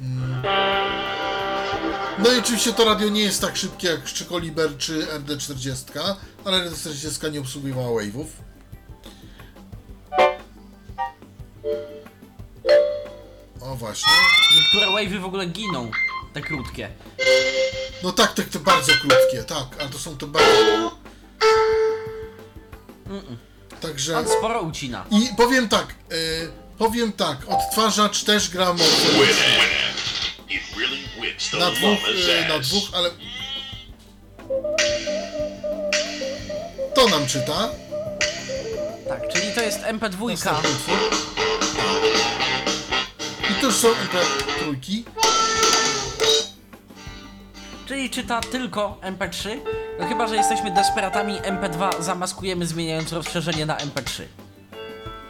Mm. No i oczywiście to radio nie jest tak szybkie jak Szczykoliber czy RD40, ale RD40 nie obsługiwała wave'ów. O właśnie. Niektóre wave'y w ogóle giną. Te krótkie. No tak, te, te bardzo krótkie, tak, ale to są te bardzo... Także... On sporo ucina. I powiem tak, y, powiem tak, odtwarzacz też gra the Na dwóch, y, na dwóch, ale... To nam czyta. Tak, czyli to jest MP2. Następny utwór. I to już są MP3. Czyli czyta tylko MP3. No chyba, że jesteśmy desperatami MP2 zamaskujemy zmieniając rozszerzenie na MP3.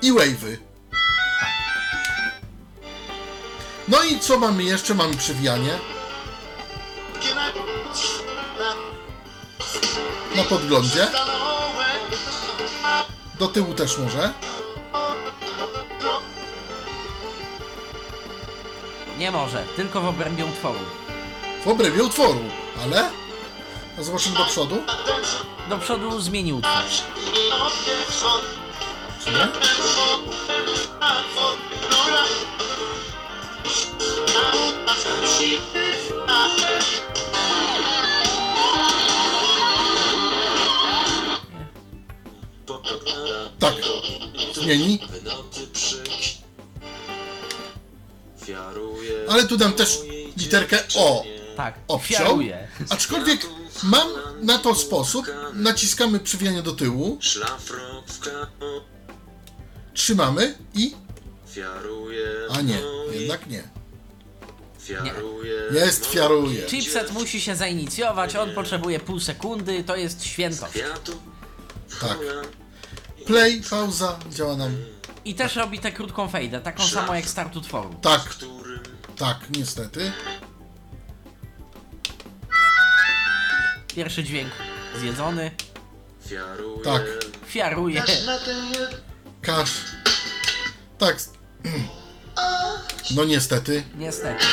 i wave'y. No i co mamy jeszcze? Mamy przewijanie. Na podglądzie. Do tyłu też może. Nie może, tylko w obrębie utworu. W obrębie utworu, ale... A zobaczymy do przodu. Do przodu zmieni utwór. Czy nie? Tak. Zmieni. Ale tu dam też literkę O. Tak, Obciął. fiaruje. Aczkolwiek mam na to sposób. Naciskamy przewijanie do tyłu. Trzymamy i... A nie, jednak nie. Jest, fiaruje. Chipset musi się zainicjować, on potrzebuje pół sekundy, to jest świętość. Tak. Play, pauza, działa nam. I też robi tę krótką fejdę, taką samą jak start utworu. Tak. Tak, niestety. Pierwszy dźwięk zjedzony, Tak. fiaruje. Kasz. Tak. No niestety. Niestety. [coughs]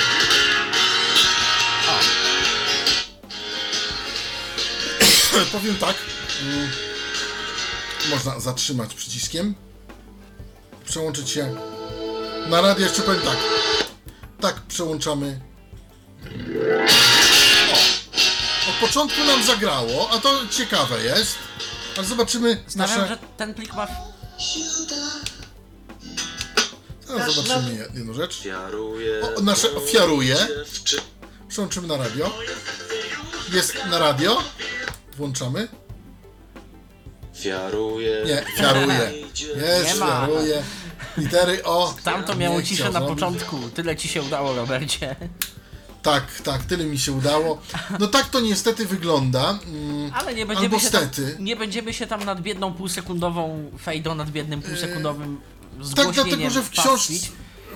Powiem tak. mm, Można zatrzymać przyciskiem. Przełączyć się na radio. Jeszcze powiem tak. Tak, przełączamy. O. Od początku nam zagrało, a to ciekawe jest. Ale zobaczymy Stawiam, nasze... że ten plik ma... Zaraz zobaczymy je- jedną rzecz. O, nasze ofiaruje. Przełączymy na radio. Jest na radio. Włączamy. Fiaruje. Nie, fiaruje. Jest, [laughs] Nie ma. fiaruje. Litery O. Tam to nie miało chciał ciszę na zrobić. początku. Tyle ci się udało, Robercie. Tak, tak, tyle mi się udało. No tak to niestety wygląda. Mm, Ale nie będziemy, Albo się tam, stety. nie będziemy się tam nad biedną półsekundową fejdą, nad biednym półsekundowym Tak, zgłośnieniem dlatego, że w książce,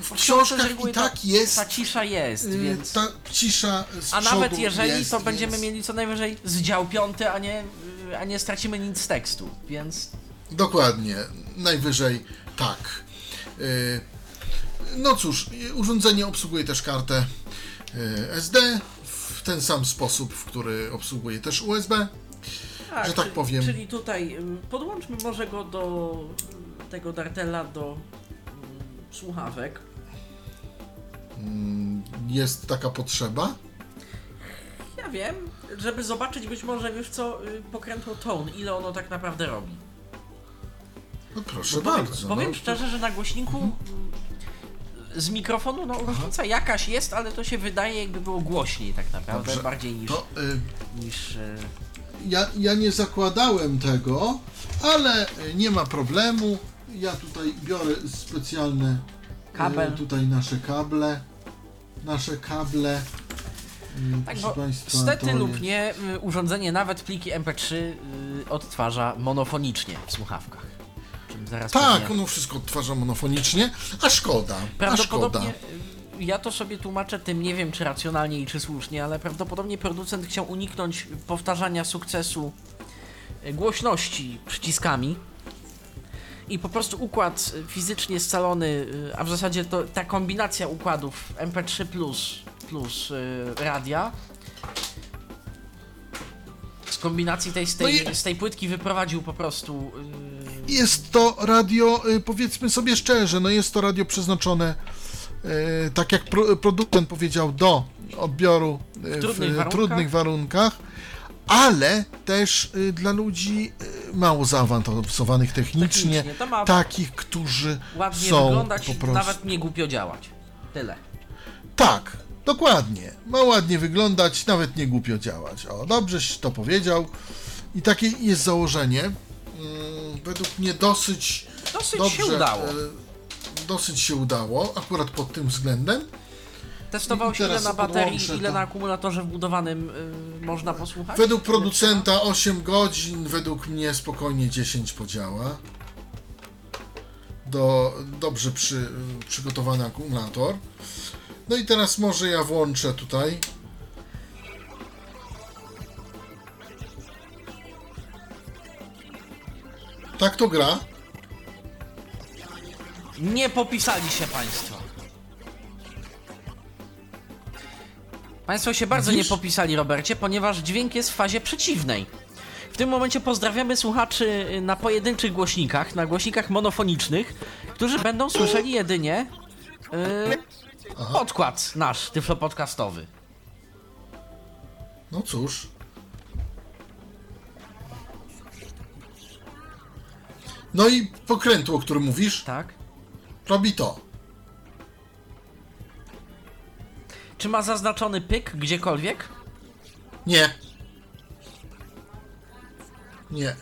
w książkach i tak ta, jest. Ta cisza jest, y, więc... Ta cisza z A nawet jeżeli, jest, to będziemy mieli co najwyżej z dział piąty, a nie, y, a nie stracimy nic z tekstu, więc... Dokładnie, najwyżej tak. Y, No cóż, urządzenie obsługuje też kartę SD w ten sam sposób, w który obsługuje też USB. że tak czyli, powiem. Czyli tutaj ym, podłączmy może go do y, tego Dartella do ym, słuchawek. Mm, Jest taka potrzeba. Ja wiem, żeby zobaczyć być może, wiesz co, y, pokrętło tone, ile ono tak naprawdę robi. No proszę Bo powiem, bardzo. powiem no. szczerze, że na głośniku mm, z mikrofonu, no różnica jakaś jest, ale to się wydaje jakby było głośniej tak naprawdę, Dobrze, bardziej niż... To, y, niż y, ja, ja nie zakładałem tego, ale y, nie ma problemu. Ja tutaj biorę specjalne y, Kabel. tutaj nasze kable. Nasze kable. y, Tak, proszę bo Państwa, stety to lub jest- nie, y, urządzenie nawet pliki MP3 y, odtwarza monofonicznie w słuchawkach. Zaraz Tak, pewnie- ono wszystko odtwarza monofonicznie, a szkoda. A szkoda. Prawdopodobnie y, ja to sobie tłumaczę tym, nie wiem czy racjonalnie i czy słusznie, ale prawdopodobnie producent chciał uniknąć powtarzania sukcesu y, głośności przyciskami. I po prostu układ y, fizycznie scalony, a w zasadzie to ta kombinacja układów MP3 plus, plus y, radia z kombinacji tej, z, tej, No i- z tej płytki wyprowadził po prostu Jest to radio, y, powiedzmy sobie szczerze, no jest to radio przeznaczone, y, tak jak pro, producent powiedział, do odbioru y, w trudnych y, warunkach. trudnych warunkach, ale też y, dla ludzi y, mało zaawansowanych technicznie, Technicznie, takich, którzy ładnie są wyglądać, po prostu... nawet nie głupio działać. Tyle. Tak, dokładnie. Ma ładnie wyglądać, nawet nie głupio działać. O, dobrześ to powiedział. I takie jest założenie. Mm, według mnie dosyć. Dosyć dobrze, się udało. e, Dosyć się udało, akurat pod tym względem. Testował się ile na baterii, ile to. na akumulatorze wbudowanym y, można posłuchać? Według producenta 8 godzin, według mnie spokojnie 10 podziała. Do, dobrze przy, przygotowany akumulator. No i teraz może ja włączę tutaj. Tak to gra. Nie popisali się Państwo. Państwo się bardzo Widzisz? nie popisali, Robercie, ponieważ dźwięk jest w fazie przeciwnej. W tym momencie pozdrawiamy słuchaczy na pojedynczych głośnikach, na głośnikach monofonicznych, którzy będą słyszeli jedynie y, podkład nasz tyflopodcastowy. No cóż. No i pokrętło, o którym mówisz, Tak? robi to. Czy ma zaznaczony pyk gdziekolwiek? Nie. Nie.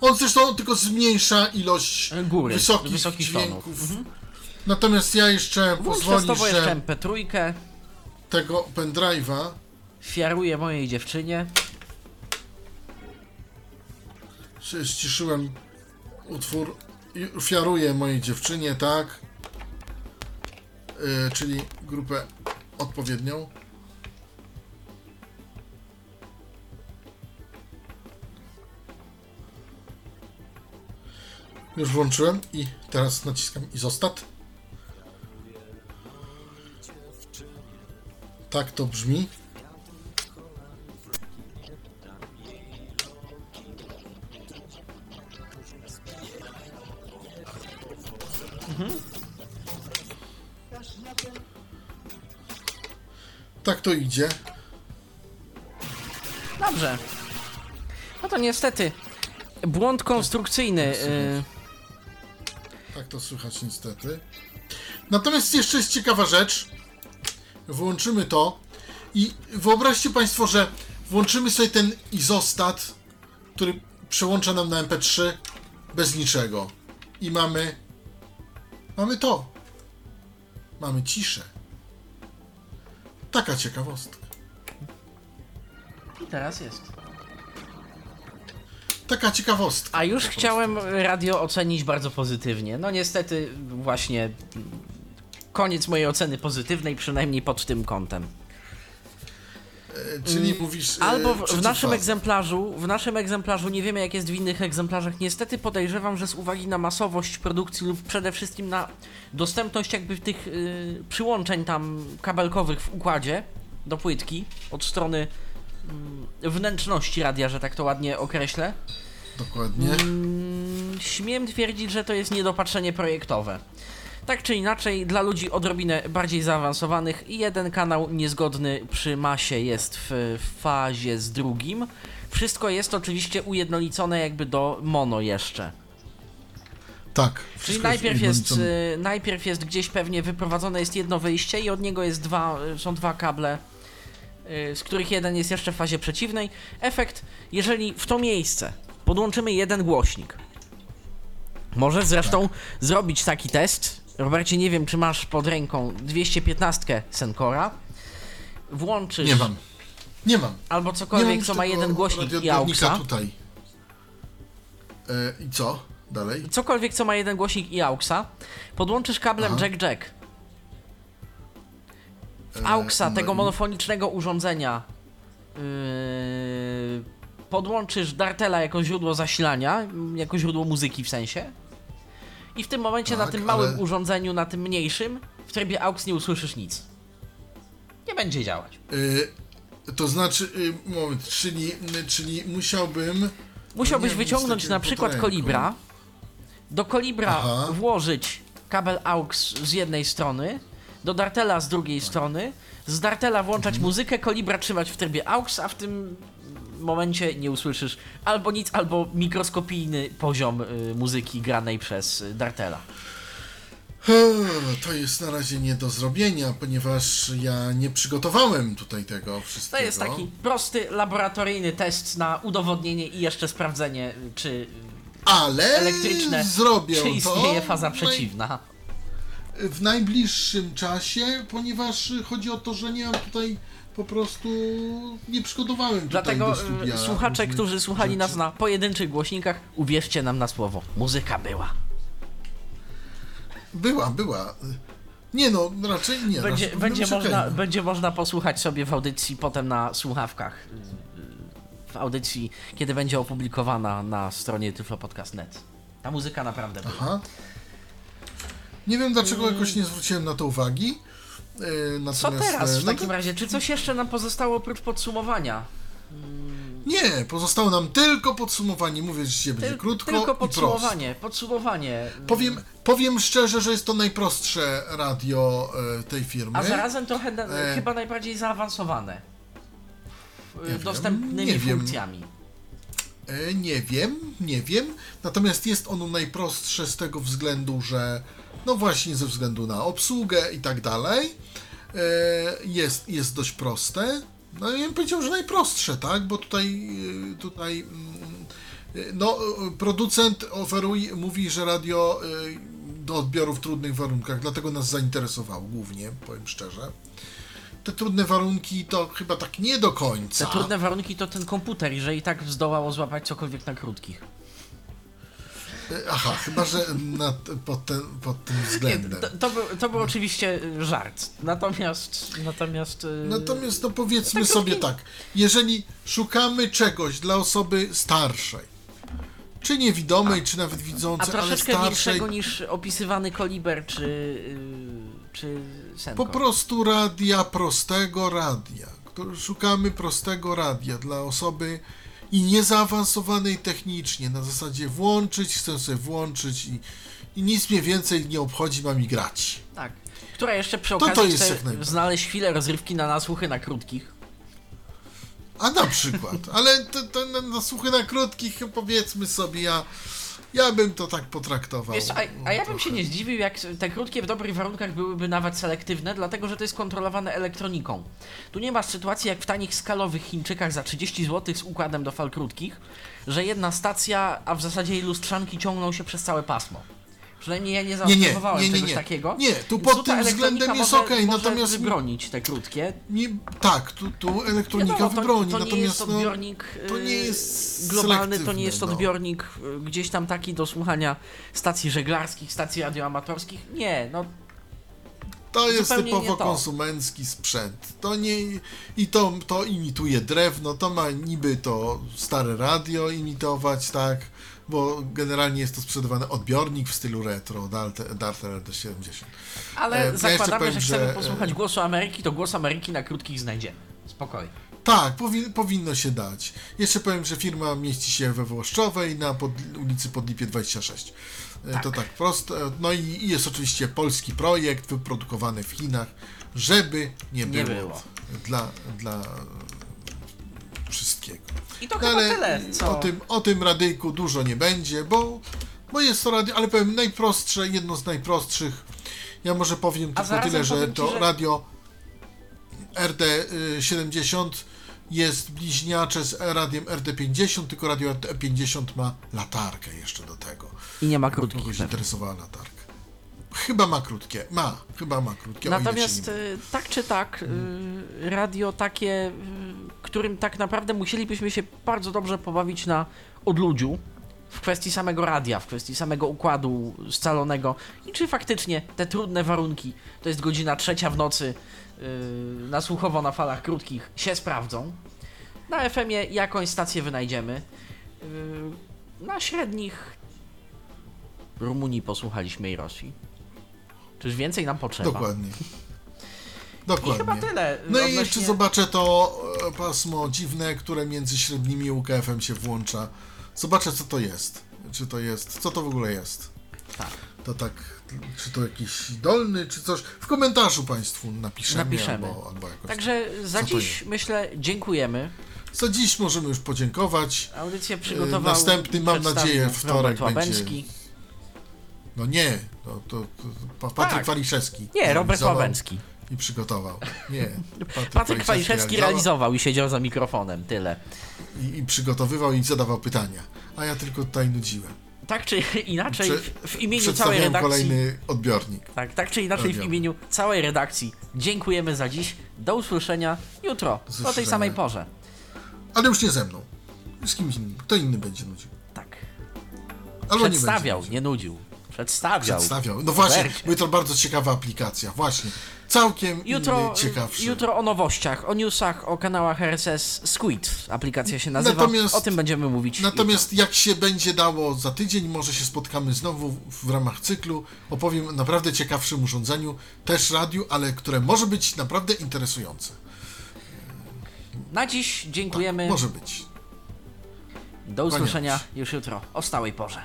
On zresztą tylko zmniejsza ilość Góry, wysokich, wysokich dźwięków. tonów. Mhm. Natomiast ja jeszcze Włącz pozwolisz, testowo jeszcze że MP3, tego pendrive'a fiaruję mojej dziewczynie. Się ściszyłem utwór i ofiaruję mojej dziewczynie, tak? Yy, czyli grupę odpowiednią. Już włączyłem i teraz naciskam izostat. Tak to brzmi. Tak to idzie. Dobrze. No to niestety. Błąd konstrukcyjny. y, Tak to słychać niestety. Natomiast jeszcze jest ciekawa rzecz. Włączymy to i wyobraźcie Państwo, że włączymy sobie ten izostat, który przełącza nam na MP3 bez niczego. I mamy. Mamy to. Mamy ciszę. Taka ciekawostka. I teraz jest. Taka ciekawostka. A już chciałem radio ocenić bardzo pozytywnie. No niestety właśnie koniec mojej oceny pozytywnej, przynajmniej pod tym kątem. Czyli mówisz. e, Albo w, w naszym egzemplarzu, w naszym egzemplarzu, nie wiemy jak jest w innych egzemplarzach, niestety podejrzewam, że z uwagi na masowość produkcji lub przede wszystkim na dostępność jakby tych y, przyłączeń tam kabelkowych w układzie do płytki od strony y, wnętrzności radia, że tak to ładnie określę, Dokładnie. Mm, śmiem twierdzić, że to jest niedopatrzenie projektowe. Tak czy inaczej, dla ludzi odrobinę bardziej zaawansowanych, jeden kanał niezgodny przy masie jest w fazie z drugim. Wszystko jest oczywiście ujednolicone jakby do mono jeszcze. Tak. Czyli najpierw jest, ujednolicone. y, najpierw jest gdzieś pewnie wyprowadzone jest jedno wyjście i od niego jest dwa, y, są dwa kable, y, z których jeden jest jeszcze w fazie przeciwnej. Efekt, jeżeli w to miejsce podłączymy jeden głośnik, możesz zresztą zrobić taki test. Robercie, nie wiem czy masz pod ręką 215 Sencora. Włączysz Nie mam. Nie mam. albo cokolwiek, mam co ma jeden głośnik i AUXa. tutaj. E, I co? Dalej? cokolwiek co ma jeden głośnik i AUXa, podłączysz kablem jack-jack. W E, AUXa no tego i- monofonicznego urządzenia yy, podłączysz Dartela jako źródło zasilania, jako źródło muzyki w sensie. I w tym momencie na Tak, tym małym ale- urządzeniu, na tym mniejszym, w trybie AUX nie usłyszysz nic. Nie będzie działać. E, to znaczy, e, moment, czyli, czyli musiałbym. Musiałbyś wiem, wyciągnąć na przykład kolibra, do kolibra Aha. włożyć kabel AUX z jednej strony, do Dartela z drugiej strony, z Dartela włączać Mhm. muzykę, kolibra trzymać w trybie AUX, a w tym momencie nie usłyszysz albo nic, albo mikroskopijny poziom y, muzyki granej przez y, Dartela. To jest na razie nie do zrobienia, ponieważ ja nie przygotowałem tutaj tego wszystkiego. To jest taki prosty, laboratoryjny test na udowodnienie i jeszcze sprawdzenie, y, czy Ale elektryczne, zrobię czy to istnieje faza naj- przeciwna. w najbliższym czasie, ponieważ chodzi o to, że nie mam tutaj po prostu nie przygotowałem Dlatego do studia słuchacze, którzy słuchali rzeczy. nas na pojedynczych głośnikach, uwierzcie nam na słowo. Muzyka była. Była, była. Nie no, raczej nie. Będzie, raczej będzie, można, będzie można posłuchać sobie w audycji potem na słuchawkach. y, W audycji, kiedy będzie opublikowana na stronie tyflopodcast.net. Ta muzyka naprawdę była. Aha. Nie wiem dlaczego jakoś nie zwróciłem na to uwagi. Co natomiast, teraz e, w no takim to- razie? Czy coś jeszcze nam pozostało oprócz podsumowania? Nie, pozostało nam tylko podsumowanie. Mówię, że dzisiaj będzie Tyl- krótko tylko i prosto. podsumowanie. Podsumowanie. Powiem, powiem szczerze, że jest to najprostsze radio e, tej firmy. A zarazem trochę E. chyba najbardziej zaawansowane. Wiem, Dostępnymi wiem. funkcjami. E, Nie wiem, nie wiem. Natomiast jest ono najprostsze z tego względu, że no właśnie ze względu na obsługę i tak dalej. E, Jest, jest dość proste. No ja bym powiedział, że najprostsze, tak? Bo tutaj, e, tutaj mm, e, no, e, producent oferuje, mówi, że radio e, do odbioru w trudnych warunkach, dlatego nas zainteresowało głównie, powiem szczerze. Te trudne warunki to chyba tak nie do końca. Te trudne warunki to ten komputer, że i tak zdołało złapać cokolwiek na krótkich. E, Aha, chyba, że na, pod, ten, pod tym względem. To, to, był, to był oczywiście y, żart. Natomiast. Natomiast. y, Natomiast no powiedzmy Tak, sobie tak, jeżeli szukamy czegoś dla osoby starszej, czy niewidomej, czy nawet A widzącej, ale starszej, większego niż opisywany koliber czy. y, czy Senko. po prostu radia, prostego radia. Szukamy prostego radia dla osoby i niezaawansowanej technicznie, na zasadzie włączyć, chcę sobie włączyć i, i nic mnie więcej nie obchodzi, mam i grać. Tak. Która jeszcze przy To to okazji jest chce znaleźć chwilę rozrywki na nasłuchy na krótkich. A na przykład, ale to, to na, na słuchy na krótkich, powiedzmy sobie, ja Ja bym to tak potraktował. Wiesz, a, a ja bym się nie zdziwił, jak te krótkie w dobrych warunkach byłyby nawet selektywne, dlatego że to jest kontrolowane elektroniką. Tu nie ma sytuacji jak w tanich skalowych Chińczykach za 30 zł z układem do fal krótkich, że jedna stacja, a w zasadzie jej lustrzanki ciągną się przez całe pasmo. Przynajmniej ja nie Nie, nie, zaobserwowałem nie, nie, czegoś nie. takiego. Nie, tu pod tym względem jest może natomiast- wybronić te krótkie. Nie, tak, tu, tu elektronika Wiadomo, to, wybroni, to nie natomiast jest no, odbiornik to nie jest globalny, to nie jest no. odbiornik yy, gdzieś tam taki do słuchania stacji żeglarskich, stacji radioamatorskich. Nie, no To jest nie typowo to. konsumencki sprzęt. To nie. I to, to imituje drewno, to ma niby to stare radio imitować, tak? Bo generalnie jest to sprzedawany odbiornik w stylu retro, Darter RD70. ale E, ja jeszcze zakładamy, powiem, że chcemy że, e, posłuchać głosu Ameryki, to głos Ameryki na krótkich znajdziemy. Spokojnie. Tak, powi powinno się dać. Jeszcze powiem, że firma mieści się we Włoszczowej na pod ulicy Podlipie 26. E, To tak prosto. No i i jest oczywiście polski projekt wyprodukowany w Chinach, żeby nie było, Nie było. Dla, dla wszystkiego. I to No chyba ale tyle, co... o tym, o tym radyjku dużo nie będzie, bo, bo jest to radio, ale powiem najprostsze, jedno z najprostszych. Ja może powiem tylko zarazem tyle, że ci, to że- radio RD70 jest bliźniacze z radiem RD50, tylko radio RD50 ma latarkę jeszcze do tego. I nie ma krótkich. Kogoś interesowała latarka. Chyba ma krótkie. Ma, chyba ma krótkie. Natomiast y, tak czy tak, y, radio takie, y, którym tak naprawdę musielibyśmy się bardzo dobrze pobawić na odludziu w kwestii samego radia, w kwestii samego układu scalonego i czy faktycznie te trudne warunki, to jest godzina trzecia w nocy, na słuchowo na falach krótkich, się sprawdzą. Na FM-ie jakąś stację wynajdziemy. Na średnich Rumunii posłuchaliśmy i Rosji. Czyż więcej nam potrzeba? Dokładnie. Dokładnie. I chyba tyle. No i odnośnie- jeszcze zobaczę to e, pasmo dziwne, które między średnimi UKF-em się włącza. Zobaczę, co to jest. Czy to jest. Co to w ogóle jest? Tak. To tak. Czy to jakiś dolny, czy coś? W komentarzu Państwu napiszemy. Napiszemy. Albo, albo jakoś Także za dziś myślę dziękujemy. Za dziś możemy już podziękować. Audycję przygotował Następny, mam nadzieję, wtorek będzie. No nie, to, to, to Patryk Tak. Waliszewski. Nie, Robert Łabęcki. I przygotował. Nie. [laughs] Patryk Waliszewski realizował i siedział za mikrofonem. Tyle. I, I przygotowywał i zadawał pytania. A ja tylko tutaj nudziłem. Tak czy inaczej, Prze- w, w imieniu całej redakcji. kolejny odbiornik. Tak, tak czy inaczej, w Radiowy. imieniu całej redakcji dziękujemy za dziś. Do usłyszenia jutro, o tej samej porze. Ale już nie ze mną. Z kimś innym. Kto inny będzie nudził. Tak. Albo nie Przedstawiał, będzie nie nudził. Przedstawiał. Przedstawiał. No właśnie, bo to bardzo ciekawa aplikacja. Właśnie. Całkiem Jutro, inny, ciekawszy. jutro o nowościach, o newsach, o kanałach RSS Squid. Aplikacja się nazywa. Natomiast- o tym będziemy mówić. Natomiast jak się będzie dało za tydzień, może się spotkamy znowu w ramach cyklu. Opowiem o naprawdę ciekawszym urządzeniu, też radiu, ale które może być naprawdę interesujące. Na dziś dziękujemy. Może być. Do usłyszenia już jutro o stałej porze.